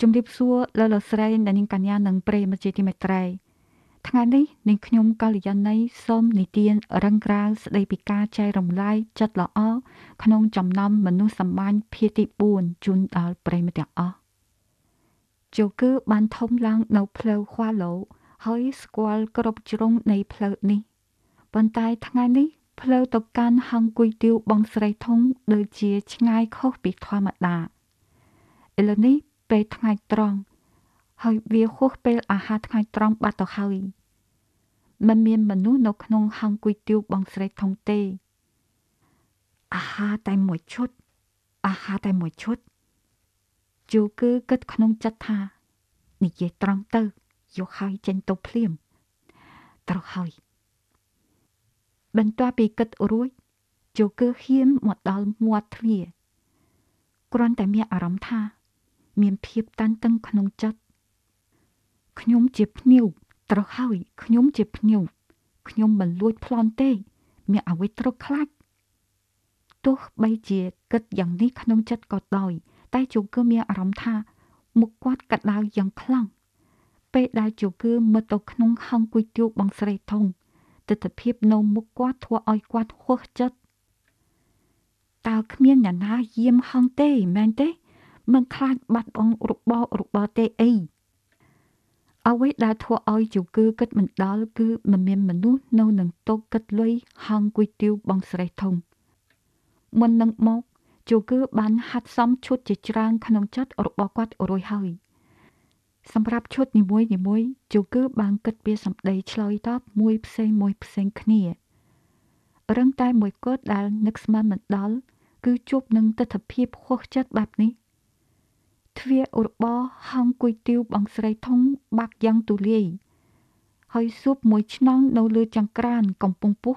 ជំរាបសួរលើលោកស្រីអ្នកនាងកញ្ញានិងប្រិយមិត្តជាទីមេត្រីថ្ងៃនេះនាងខ្ញុំកល្យាណីសូមនិទានរឹងក្រាវស្ដីពីការចែករំលែកចិត្តល្អក្នុងចំណោមមនុស្សសម្បាញ់ភាគទី4ជូនដល់ប្រិយមិត្តទាំងអស់ជូគឺបានធំឡើងនៅផ្លូវខ្វាឡូហើយស្គាល់គ្រប់ជ្រុងនៃផ្លូវនេះប៉ុន្តែថ្ងៃនេះផ្លូវទៅកាន់ហងគុយទាវបងស្រីធំដូចជាឆ្ងាយខុសពីធម្មតាឥឡូវនេះ ពេលថ្ងៃត្រង់ហើយវាហួសពេលអាហារថ្ងៃត្រង់បាត់ទៅហើយមិនមានមនុស្សនៅក្នុងហងគុយទាវបងស្រីធំទេ អាហារតែមួយឈុត អាហារតែមួយឈុតជូគឺគិតក្នុងចិត្តថានិយាយត្រង់ទៅយកហើយចេញទៅភ្លាមត្រូវហើយបន្ទាប់ពីគិតរួចជូគឺហ៊ានមកដល់មាត់ទ្វារគ្រាន់តែមានអារម្មណ៍ថា មានភាពតានតឹងក្នុងចិត្តខ្ញុំជាភ្ញៀវត្រូវហើយខ្ញុំជាភ្ញៀវខ្ញុំមិនលួចប្លន់ទេ មានអ្វីត្រូវខ្លាចទោះបីជាគិតយ៉ាងនេះក្នុងចិត្តក៏ដោយ តែជូគឺមានអារម្មណ៍ថាមុខគាត់កាត់ដៅយ៉ាងខ្លាំងពេលដែលជូគឺមើលទៅក្នុងហងគុយទាវបងស្រីធំទិដ្ឋភាពនៅមុខគាត់ធ្វើឲ្យគាត់ហួសចិត្តតើគ្មានអ្នកណាយាមហងទេមែនទេ មិនខ្លាចបាត់បង់របររបរទេអីអ្វីដែលធ្វើឲ្យជូគឺគិតមិនដល់គឺមិនមានមនុស្សនៅនឹងតូកគិតលុយហងគុយទាវបងស្រីធំមុននឹងមកជូគឺបានហាត់សំឈុតជាច្រើនក្នុងចិត្តរបស់គាត់រួចហើយសម្រាប់ឈុតនីមួយនីមួយជូគឺបានគិតពីសម្ដីឆ្លើយតបមួយផ្សេងមួយផ្សេងគ្នារឹងតែមួយគត់ដែលនឹកស្មានមិនដល់គឺជួបនឹងទស្សនភាពខុសចិត្តបែបនេះ ទ្វាររបស់ហងគុយទាវបងស្រីធំបាក់យ៉ាងទូលាយហើយសួបមួយឆ្នងនៅលើចង្ក្រានកំពុងពុះ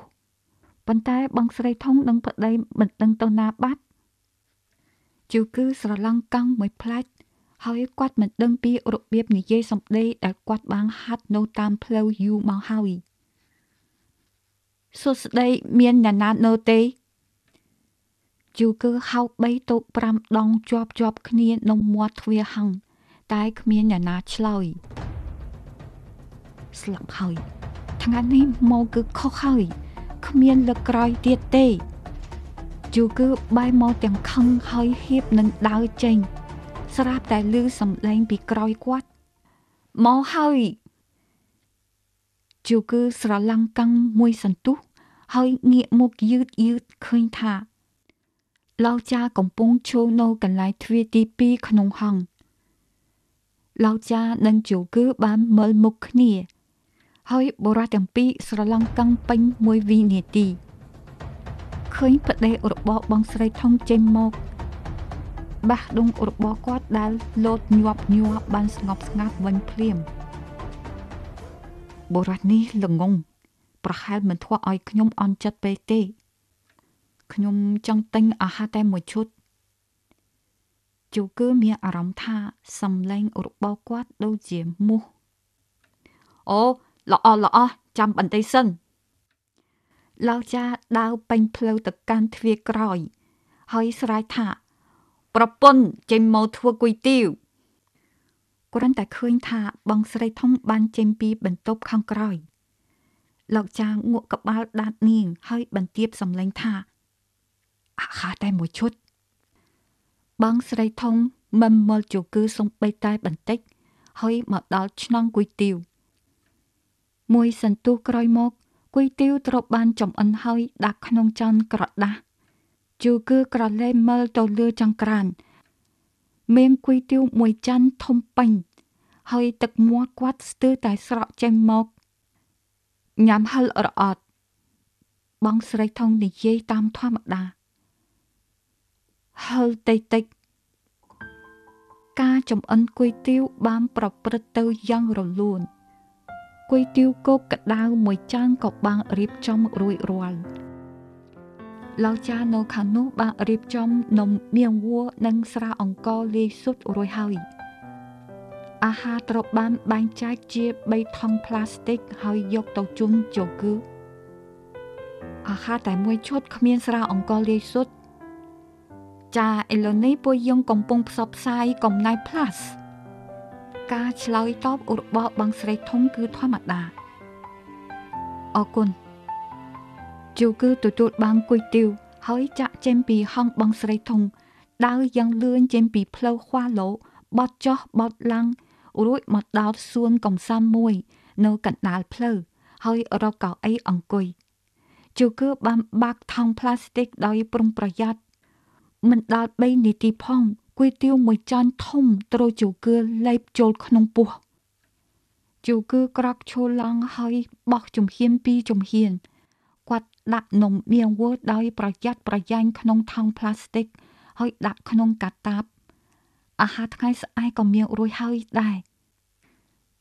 ប៉ុន្តែបងស្រីធំនឹងប្តីមិនដឹងទៅណាបាត់ជូគឺស្រឡំកង់មួយផ្លាច់ហើយគាត់មិនដឹងពីរបៀបនិយាយសម្ដីដែលគាត់បានហាត់នៅតាមផ្លូវយូរមកហើយសួស្ដីមានអ្នកណានៅទេ យូគឺហៅ3ទៅ5ដងជាប់ជាប់គ្នានៅមាត់ទ្វារហឹងតែគ្មានអ្នកណាឆ្លើយស្លាប់ហើយថ្ងៃនេះមកគឺខុសហើយគ្មានលើកក្រោយទៀតទេយូគឺបែរមកទាំងខឹងហើយហៀបនឹងដើរចេញ ស្រាប់តែឮសំឡេងពីក្រោយគាត់មកហើយជូគឺស្រឡំកាំងមួយសន្ទុះហើយងាកមុខយឺតយឺតឃើញថា លោកចាកំពុងឈរនៅកន្លែងទ្វារទី2ក្នុងហង្សលោកចានិងជូគឺ បានមើលមុខគ្នា ហើយបុរសទាំងពីរស្រឡំកាំងពេញមួយវិនាទីឃើញប្តីរបស់បងស្រីធំចេញមកបាសដងរបស់គាត់ដែលលោតញាប់ញ័របានស្ងប់ស្ងាត់វិញភ្លាមបុរសនេះល្ងងប្រហែលមិនធ្វើឲ្យខ្ញុំអន់ចិត្តពេកទេ ខ្ញុំចង់ទិញអាហារតែមួយឈុតជូគឺមានអារម្មណ៍ថាសំឡេងរបស់គាត់ដូចជាមូសអូល្អល្អចាំបន្តិចសិនលោកចាដើរពេញផ្លូវទៅកាន់ទ្វារក្រោយ ហើយស្រែកថា ប្រពន្ធចេញមកធ្វើគុយទាវគ្រាន់តែឃើញថាបងស្រីធំបានចេញពីបន្ទប់ខាងក្រោយលោកចាងក់ក្បាលដាតនាងហើយបន្ទាបសំឡេងថា អាហារតែមួយឈុតបងស្រីធំមិនមល់ជគឺសំបីតែបន្តិចហើយមកដល់ឆ្នាំងគុយទាវមួយសន្ទុះក្រោយមកគុយទាវត្រូវបានចំអិនហើយដាក់ក្នុងចានក្រដាស់ជូគឺក្រឡេមើលទៅលើចង្ក្រានមានគុយទាវមួយចានធំពេញហើយទឹកមាត់គាត់ស្ទើរតែស្រក់ចេញមកញ៉ាំហិលរអត់បងស្រីថងនិយាយតាមធម្មតា ហឹលតិចតិចការចំអិនគុយទាវបានប្រព្រឹត្តទៅយ៉ាងរលូនគុយទាវគោកកដៅមួយចានក៏បានរៀបចំរួចរាល់លោកចានៅខាងនោះបានរៀបចំនំមៀងវួរនិងស្រាអង្ករលាយស៊ុតរួចហើយអាហារត្រូវបានបែងចែកជា3ថង់ផ្លាស្ទិកហើយយកទៅជូនជូគឺអាហារតែមួយឈុតគ្មានស្រាអង្ករលាយស៊ុត ចាឥឡូវនេះពួកយើងកំពុងផ្សព្វផ្សាយកំណែ plus ការឆ្លើយតបរបស់បងស្រីធំគឺធម្មតាអរគុណជូគឺទទួលបានគុយទាវហើយចាក់ចេញពីហងបងស្រីធំដើរយ៉ាងលឿនចេញពីផ្លូវខ្វះលោបត់ចុះបត់ឡើងរួចមកដល់សួនកំសាន្តមួយ នៅកណ្ដាលផ្លូវហើយរកកៅអីអង្គុយជូគឺបានបាក់ថង់ផ្លាស្ទិកដោយប្រុងប្រយ័ត្ន មិនដល់3នាទីផងគុយទាវមួយចានធំត្រូវជូគឺលេបចូលក្នុងពោះជូគឺក្រកឈូលឡើងហើយបោះជំហានពីរជំហានគាត់ដាក់នំមៀងវល់ដោយប្រយ័ត្នប្រយែងក្នុងថង់ផ្លាស្ទិកហើយដាក់ក្នុងកាតាបអាហារថ្ងៃស្អែកក៏មានរួចហើយដែរ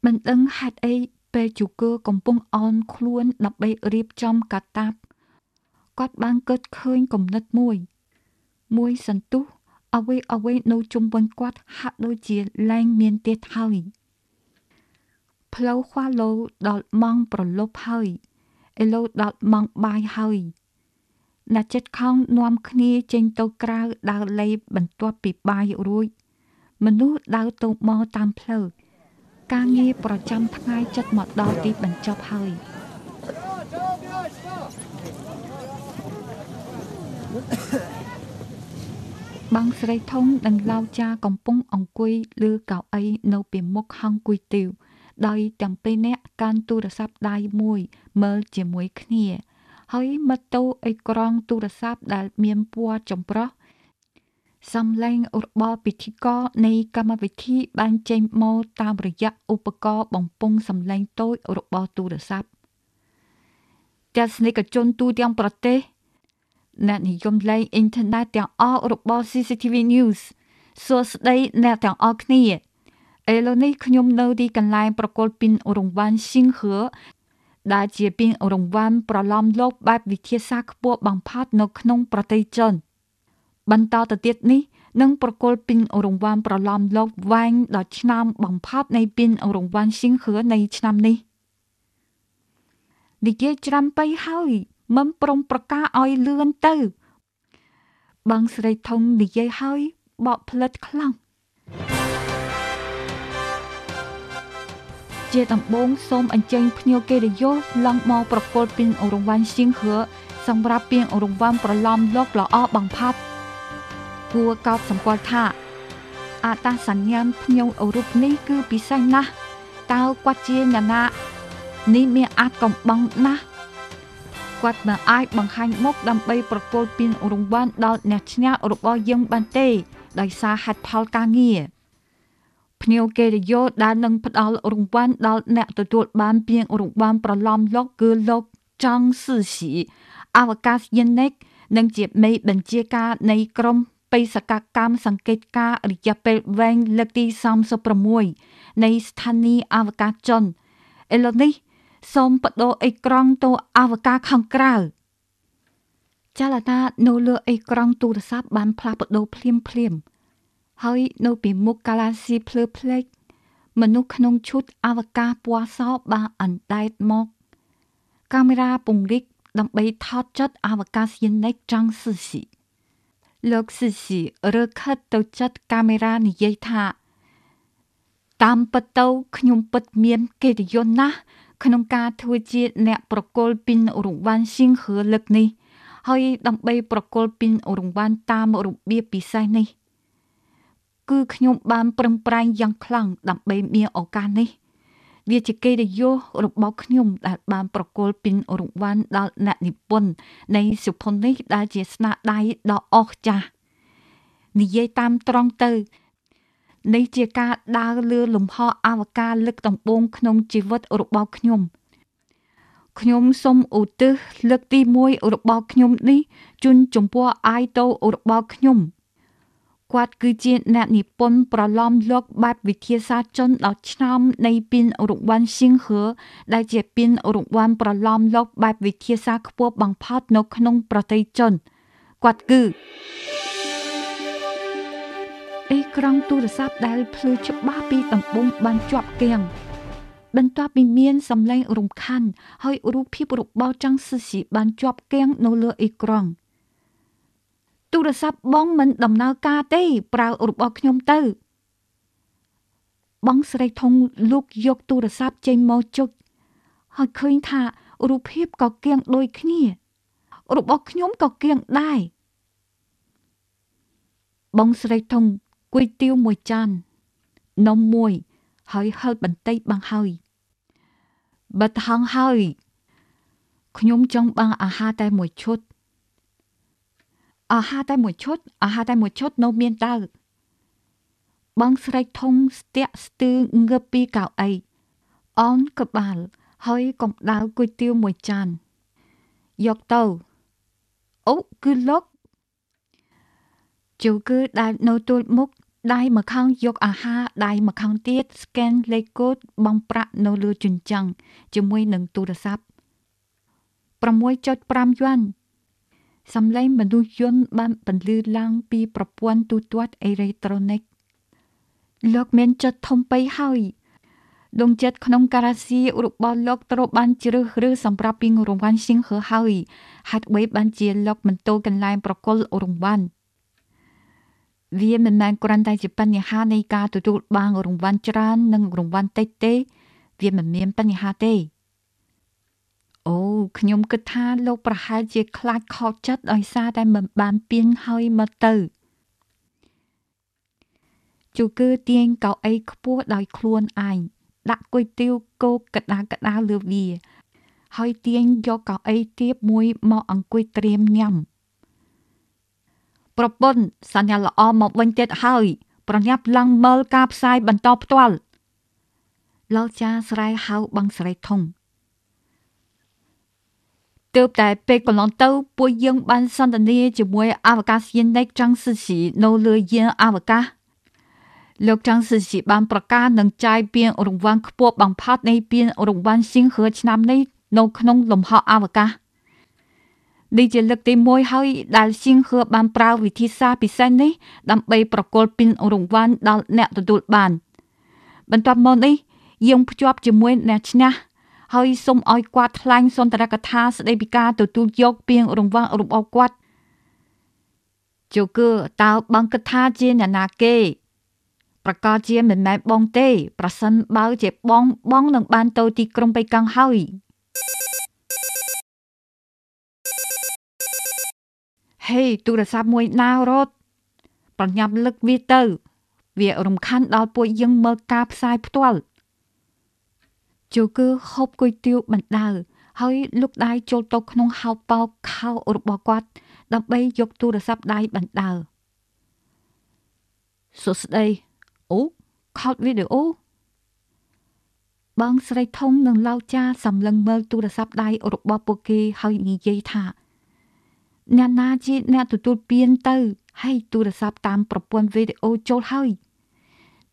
មិនដឹងហេតុអីពេលជូគឺកំពុងអោនខ្លួនដើម្បីរៀបចំកាតាបគាត់បានគិតឃើញគំនិតមួយ មួយសន្ទុះអ្វីអ្វីនៅជុំវិញគាត់ហាក់ដូចជាលែងមានទៀតហើយផ្លូវខ្វះលោដល់ម៉ងប្រលប់ហើយឥឡូវដល់ម៉ងបាយហើយអ្នកចិត្តខំនាំគ្នាចេញទៅក្រៅដើរលេបបន្ទាប់ពីបាយរួចមនុស្សដើរទៅមកតាមផ្លូវការងារប្រចាំថ្ងៃចិត្តមកដល់ទីបញ្ចប់ហើយ បងស្រីធំនិងឡៅចាកំពុងអង្គុយលើកៅអីនៅពីមុខហងគុយទាវដោយទាំងពីរនាក់កាន់ទូរស័ព្ទដៃមួយមើលជាមួយគ្នា ហើយមើលទៅអេក្រង់ទូរស័ព្ទដែលមានពណ៌ចម្រុះសំឡេងរបស់ពិធីករនៃកម្មវិធីបានចេញមកតាមរយៈឧបករណ៍បំពង់សំឡេងតូចរបស់ទូរស័ព្ទទស្សនិកជនទូទាំងប្រទេស អ្នកនិយមលេងអ៊ីនធឺណិតទាំងអស់របស់ CCTV News សួស្តីអ្នកទាំងអស់គ្នាឥឡូវនេះខ្ញុំនៅទីកន្លែងប្រកុលពីនរង្វាន់ស៊ីងហឺដែលជាពីនរង្វាន់ប្រឡំលោកបែបវិទ្យាសាស្ត្រខ្ពស់បំផុតនៅក្នុងប្រទេសចិនបន្តទៅទៀតនេះនឹងប្រគល់ពីនរង្វាន់ប្រឡំលោកវែងដល់ឆ្នាំបំផុតនៃពីនរង្វាន់ស៊ីងហឺនៃឆ្នាំនេះនិយាយច្រាំបីហើយ មិនព្រមប្រកាសឲ្យលឿនទៅ បងស្រីធំនិយាយហើយបកផ្លិតខ្លាំងជាដំបូងសូមអញ្ជើញភ្ញៀវកិត្តិយសឡើងមកប្រគល់ពានរង្វាន់សៀងហឺសម្រាប់ពានរង្វាន់ប្រឡំលោកល្អបំផាត់គួរកោតសម្គាល់ថាអត្តសញ្ញាណភ្ញៀវអឺរ៉ុបនេះគឺពិសេសណាស់តើគាត់ជាអ្នកណានេះមានអាចកំបាំងណាស់ គាត់មិនអាចបង្ហាញមុខដើម្បីប្រគល់ពានរង្វាន់ដល់អ្នកឈ្នះរបស់យើងបានទេ ដោយសារហេតុផលការងារភ្ញៀវកិត្តិយសដែលនឹងផ្ដល់រង្វាន់ដល់អ្នកទទួលបានពានរង្វាន់ប្រឡំលោកគឺលោកចង់សឺស៊ីអវកាសយានិកនិងជាមេបញ្ជាការនៃក្រុមបេសកកម្មសង្កេតការរយៈពេលវែងលើកទី36នៃស្ថានីយ៍អវកាសជនឥឡូវនេះ សូមបដូរអេក្រង់ទៅអវកាសខាងក្រៅចលនានៅលើអេក្រង់ទូរស័ព្ទបានផ្លាស់ប្ដូរភ្លាមភ្លាមហើយនៅពីមុខ Galaxy ភ្លើភ្លេចមនុស្សក្នុងឈុតអវកាសពណ៌សបានអណ្ដែតមកកាមេរ៉ាពង្រីកដើម្បីថតចិត្តអវកាសយានិកចង់ស៊ឺស៊ីលោកស៊ឺស៊ីរើខិតទៅចិត្តកាមេរ៉ានិយាយថា តាមពិតទៅខ្ញុំពិតមានកិត្តិយសណាស់ ក្នុងការធ្វើជាអ្នកប្រគល់ពីនរង្វាន់ស៊ីងហឺលឹកនេះ ហើយដើម្បីប្រគល់ពីនរង្វាន់តាមរបៀបពិសេសនេះ គឺខ្ញុំបានប្រឹងប្រែងយ៉ាងខ្លាំងដើម្បីមានឱកាសនេះ វាជាកិត្តិយសរបស់ខ្ញុំដែលបានប្រគល់ពីនរង្វាន់ដល់អ្នកនិពន្ធនៃសុភនេះដែលជាស្នាដៃដ៏អស្ចារ្យនិយាយតាមត្រង់ទៅ នេះជាការដើរលើលំហអវកាសលើកដំបូងក្នុងជីវិតរបស់ខ្ញុំខ្ញុំសូមឧទ្ទិសលើកទី1របស់ខ្ញុំនេះជូនចំពោះអាយតូរបស់ខ្ញុំគាត់គឺជាអ្នកនិពន្ធប្រឡំលោកបែបវិទ្យាសាស្ត្រជនដល់ឆ្នាំនៃពីនរង្វាន់ស៊ីងហឺដែលជាពីនរង្វាន់ប្រឡំលោកបែបវិទ្យាសាស្ត្រខ្ពស់បំផុតនៅក្នុងប្រទេសជនគាត់គឺ អេក្រង់ទូរស័ព្ទដែលភ្លឺច្បាស់ពីដំបូងបានជាប់គាំងបន្ទាប់ពីមានសំឡេងរំខានហើយរូបភាពរបស់ចង់ស៊ឺស៊ីបានជាប់គាំងនៅលើអេក្រង់ទូរស័ព្ទបងមិនដំណើរការទេ ប្រើរបស់ខ្ញុំទៅ បងស្រីធំលោកយកទូរស័ព្ទចេញមកចុចហើយឃើញថារូបភាពក៏គៀងដូចគ្នា របស់ខ្ញុំក៏គៀងដែរបងស្រីធំ គុយទាវមួយចាននំមួយហើយហឹលបន្តិចបាំងហើយបិទហងហើយខ្ញុំចង់បាំងអាហារតែមួយឈុតអាហារតែមួយឈុតអាហារតែមួយឈុតនៅមានតើបងស្រីធំស្ទាក់ស្ទើងើបពីកៅអីអនក្បាល ហើយកំដៅគុយទាវមួយចានយកទៅអូគឺលោកជូគឺដែលនៅទល់មុខ ដៃម្ខាងយកអាហារដៃម្ខាងទៀតស្កេនលេខកូដបងប្រាក់នៅលើជញ្ជាំងជាមួយនឹងទូរស័ព្ទ6.5យួនសំឡេងមនុស្សយន្តបានបន្លឺឡើងពីប្រព័ន្ធទូទាត់អេឡិចត្រូនិកលោកមានចិត្តធំពេកហើយដងចិត្តក្នុងការ៉ាស៊ីរបស់លោកត្រូវបានជ្រើសរើសសម្រាប់ពីរង្វាន់ស៊ីងហឺហើយហេតុអ្វីបានជាលោកមិនទៅកន្លែងប្រគល់រង្វាន់ វាមិនមែនគ្រាន់តែជាបញ្ហានៃការទទួលបានរង្វាន់ច្រើននិងរង្វាន់តិចទេ វាមិនមានបញ្ហាទេអូខ្ញុំគិតថាលោកប្រហែលជាខ្លាចខកចិត្តដោយសារតែមិនបានពៀនហើយមកទៅជូគឺទាញកៅអីខ្ពស់ដោយខ្លួនឯងដាក់គុយទាវគោកកដាកដាលើវា ហើយទាញយកកៅអីទៀបមួយមកអង្គុយត្រៀមញ៉ាំ ប្រពន្ធសញ្ញាល្អមកវិញទៀតហើយ ប្រញាប់ឡើងមើលការផ្សាយបន្តផ្ទាល់លោកចាស្រែហៅបងស្រីធំទើបតែពេលកន្លងទៅពួកយើងបានសន្ទនាជាមួយអវកាសយានិកចង់សិស៊ីនៅលើយានអវកាសលោកចង់សិស៊ីបានប្រកាសនឹងចាយពានរង្វាន់ខ្ពស់បំផុតនៃពានរង្វាន់សៀងហឺឆ្នាំនេះនៅក្នុងលំហអវកាស នេះជាលើកទី1ហើយដែលសៀងហឺបានប្រើវិធីសាស្ត្រពិសេសនេះដើម្បីប្រគល់ពានរង្វាន់ដល់អ្នកទទួលបានបន្ទាប់មកនេះយើងភ្ជាប់ជាមួយអ្នកឈ្នះហើយសូមឲ្យគាត់ថ្លែងសុន្ទរកថាស្ដីពីការទទួលយកពានរង្វាន់របស់គាត់ជូគឺតើបងគិតថាជាអ្នកណាគេប្រកាសជាមិនមែនបងទេ ប្រសិនបើជាបងបងនឹងបានទៅទីក្រុងបេកាំងហើយ ហេទូរស័ព្ទមួយណារត់ប្រញាប់លឹកវាទៅ វារំខានដល់ពួកយើងមើលការផ្សាយផ្ទាល់ជូគឺហូបគុយទាវបណ្ដើហើយលុកដៃចូលទៅក្នុងហោប៉ោខោរបស់គាត់ ដើម្បីយកទូរស័ព្ទដៃបណ្ដើសួស្ដីអូខោតវីដេអូបងស្រីធំនិងឡៅចាសម្លឹងមើលទូរស័ព្ទដៃរបស់ពួកគេហើយនិយាយថា អ្នកណាជាអ្នកទទួលពៀនទៅហើយទូរស័ព្ទតាមប្រព័ន្ធវីដេអូចូលហើយ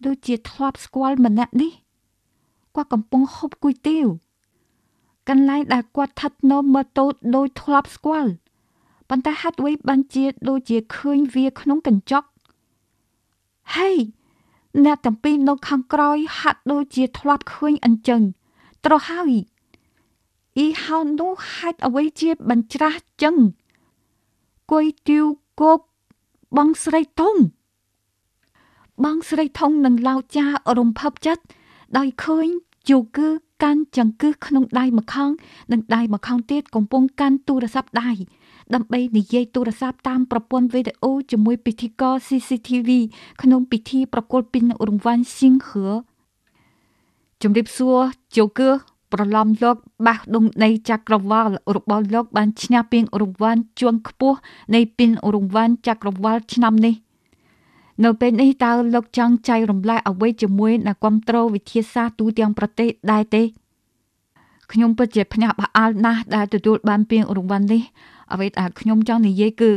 ដូចជាធ្លាប់ស្គាល់ម្នាក់នេះគាត់កំពុងហូបគុយទាវកន្លែងដែលគាត់ថិតនៅមើលតូចដោយធ្លាប់ស្គាល់ប៉ុន្តែហាត់អ្វីបានជាដូចជាឃើញវាក្នុងកញ្ចក់ហេអ្នកទាំងពីរនៅខាងក្រោយហាក់ដូចជាធ្លាប់ឃើញអញ្ចឹងត្រហើយអ៊ីហៅនោះហេតុអ្វីជាបញ្ច្រាស់ចឹង គុយទាវគប់បងស្រីធំបងស្រីធំនឹងឡោចារំភើបចិត្តដោយឃើញយូគឺកាន់ចង្កឹះក្នុងដៃម្ខាង និងដៃម្ខាងទៀតកំពុងកាន់ទូរស័ព្ទដៃដើម្បីនិយាយទូរស័ព្ទតាមប្រព័ន្ធវីដេអូជាមួយពិធីករ CCTV ក្នុងពិធីប្រគល់ពានរង្វាន់ស៊ីងហឺជំរាបសួរជូគឺ ប្រឡំលោកបាសដងនៃចក្រវាលរបស់លោកបានឈ្នះពានរង្វាន់ជាន់ខ្ពស់នៃពានរង្វាន់ចក្រវាលឆ្នាំនេះ។នៅពេលនេះតើលោកចង់ចែករំលែកអ្វីជាមួយអ្នកគ្រប់គ្រងវិទ្យាសាស្ត្រទូទាំងប្រទេសដែរទេខ្ញុំពិតជាភ្ញាក់ផ្អើលណាស់ដែលទទួលបានពានរង្វាន់នេះអ្វីដែលខ្ញុំចង់និយាយគឺ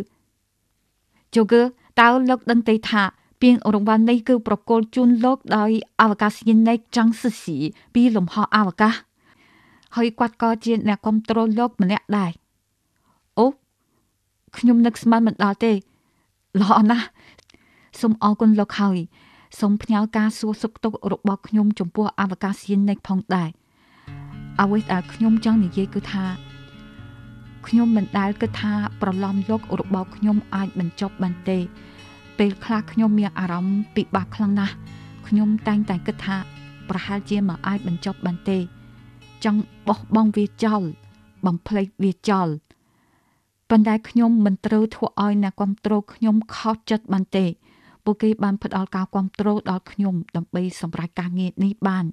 ជូគឺតើលោកដឹងទេថាពានរង្វាន់នេះគឺប្រគល់ជូនលោកដោយអវកាសយានិកចង់សិស៊ីពីលំហអវកាស ហើយគាត់ក៏ជាអ្នកគ្រប់គ្រងលោកម្នាក់ដែរអូខ្ញុំនឹកស្មានមិនដល់ទេល្អណាស់សូមអរគុណលោកហើយសូមផ្ញើការសួរសុខទុក្ខរបស់ខ្ញុំចំពោះអវកាសយានិកផងដែរអ្វីដែលខ្ញុំចង់និយាយគឺថាខ្ញុំមិនដែលគិតថាប្រឡំយករបស់ខ្ញុំអាចបញ្ចប់បានទេ ពេលខ្លះខ្ញុំមានអារម្មណ៍ពិបាកខ្លាំងណាស់ខ្ញុំតែងតែគិតថាប្រហែលជាមិនអាចបញ្ចប់បានទេ ចង់បោះបង់វាចោលបំភ្លេចវាចោលប៉ុន្តែខ្ញុំមិនត្រូវធ្វើឲ្យអ្នកគ្រប់គ្រងខ្ញុំខកចិត្តបានទេពួកគេបានផ្ដល់ការគ្រប់គ្រងដល់ខ្ញុំដើម្បីសម្រេចការងារនេះបាន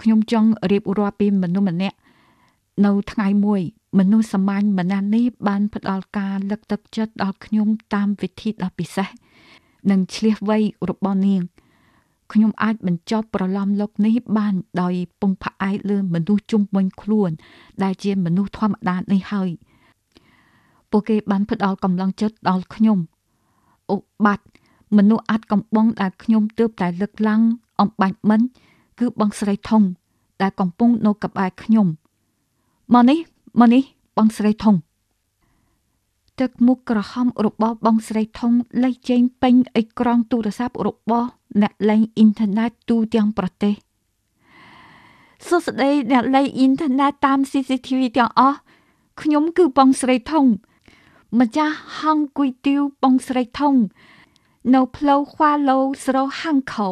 ខ្ញុំចង់រៀបរាប់ពីមនុស្សម្នាក់នៅថ្ងៃមួយ មនុស្សសាមញ្ញម្នាក់នេះបានផ្ដល់ការលើកទឹកចិត្តដល់ខ្ញុំតាមវិធីដ៏ពិសេសនិងឆ្លៀសវៃរបស់នាង ខ្ញុំអាចបញ្ចប់ប្រឡំលោកនេះបានដោយពឹងផ្អែកលើមនុស្សជុំវិញខ្លួន ដែលជាមនុស្សធម្មតានេះហើយពួកគេបានផ្ដល់កម្លាំងចិត្តដល់ខ្ញុំអូបាត់មនុស្សអាចកំបងដែលខ្ញុំទើបតែលើកឡើងអំបាច់មិន គឺបងស្រីធំដែលកំពុងនៅក្បែរខ្ញុំមកនេះមកនេះបងស្រីធំ ទឹកមុខក្រហមរបស់បងស្រីធំលេចចេញពេញអេក្រង់ទូរស័ព្ទរបស់អ្នកលេងអ៊ីនធឺណិតទូទាំងប្រទេសសួស្តីអ្នកលេងអ៊ីនធឺណិតតាម CCTV ទាំងអស់ខ្ញុំគឺបងស្រីធំម្ចាស់ហងគុយទៀវបងស្រីធំ នៅផ្លូវខ្វាឡូស្រោហាំងខោ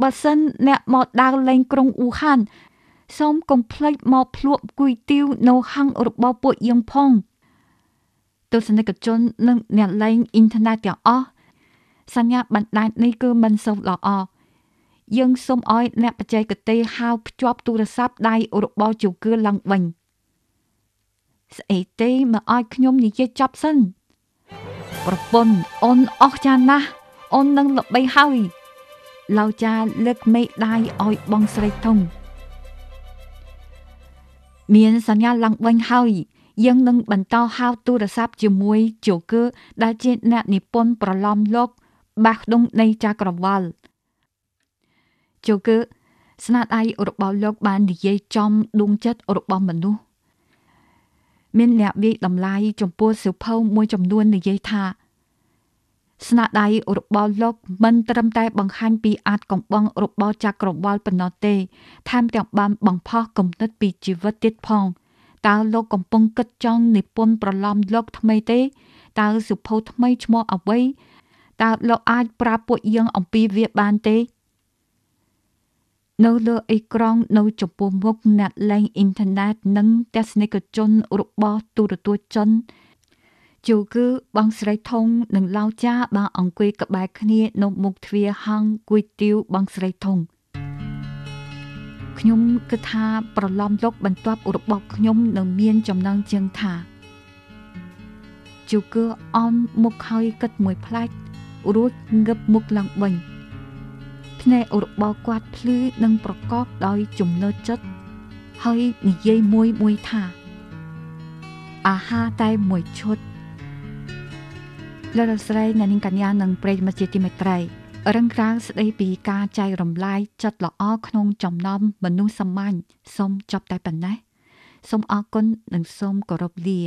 បើសិនអ្នកមកដើរលេងក្រុងអ៊ូហានសូមកុំភ្លេចមកភ្លក់គុយទៀវនៅហាងរបស់ពួកយើងផងទ ស្សនិកជននិងអ្នកលេងអ៊ីនធឺណិតទាំងអស់សញ្ញាបណ្ដាញនេះគឺមិនសូវល្អយើងសូមឲ្យអ្នកបច្ចេកទេសហៅភ្ជាប់ទូរស័ព្ទដៃរបស់ជូគឺឡើងវិញស្អីទេមកឲ្យខ្ញុំនិយាយចប់សិនប្រពន្ធអូនអស់ចាណាស់អូននឹងល្បីហើយឡៅចាលើកមេដៃឲ្យបងស្រីធំមានសញ្ញាឡើងវិញហើយ យើងនឹងបន្តហៅទូរស័ព្ទជាមួយជូគឺដែលជាអ្នកនិពន្ធប្រឡំលោកបាសដងនៃចក្រវាលជូគឺស្នាដៃរបស់លោកបាននិយាយចំដួងចិត្តរបស់មនុស្សមានអ្នកវាយតម្លៃចំពោះសិភៅមួយចំនួននិយាយថាស្នាដៃរបស់លោកមិនត្រឹមតែបង្ហាញពីអាចកំបងរបស់ចក្រវាលប៉ុណ្ណោះទេថែមទាំងបានបង្ផុសគំនិតពីជីវិតទៀតផង តើលោកកំពុងគិតចង់និពន្ធប្រឡំលោកថ្មីទេ តើសិភៅថ្មីឈ្មោះអ្វីតើលោកអាចប្រាប់ពួកយើងអំពីវាបានទេ នៅលើអេក្រង់នៅចំពោះមុខអ្នកលេងអ៊ីនធឺណិតនិងទស្សនិកជនរបស់ទូរទស្សន៍ចិនជូគឺបងស្រីធំនិងឡៅចាបានអង្គុយក្បែរគ្នានៅមុខទ្វារហាងគួយទៀវបងស្រីធំ ខ្ញុំគិតថាប្រឡំលោកបន្ទាប់របស់ខ្ញុំនឹងមានចំណងជើងថាជូគឺអមមុខហើយគិតមួយផ្លាច់រួចងឹបមុខឡើងវិញភ្នែករបស់គាត់ភ្លឺនិងប្រកបដោយចំណើចិត្តហើយនិយាយមួយមួយថា អាហារតែមួយឈុតលោកស្រីអ្នកនាងកញ្ញានិងប្រិយមិត្តជាទីមេត្រី រឹងរាងស្ដីពីការចែករំលែកចិត្តល្អក្នុងចំណោមមនុស្សសាមញ្ញសូមចប់តែប៉ុណ្ណេះសូមអរគុណនិងសូមគោរពលា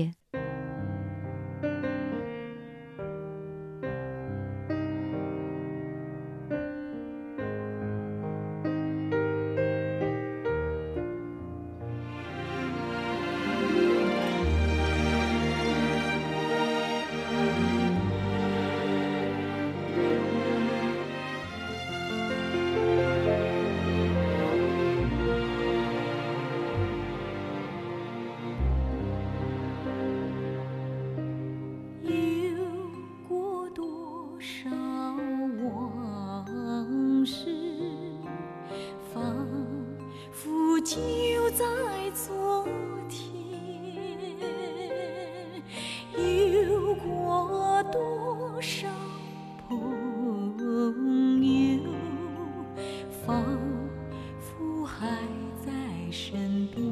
身边。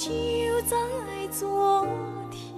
就在昨天。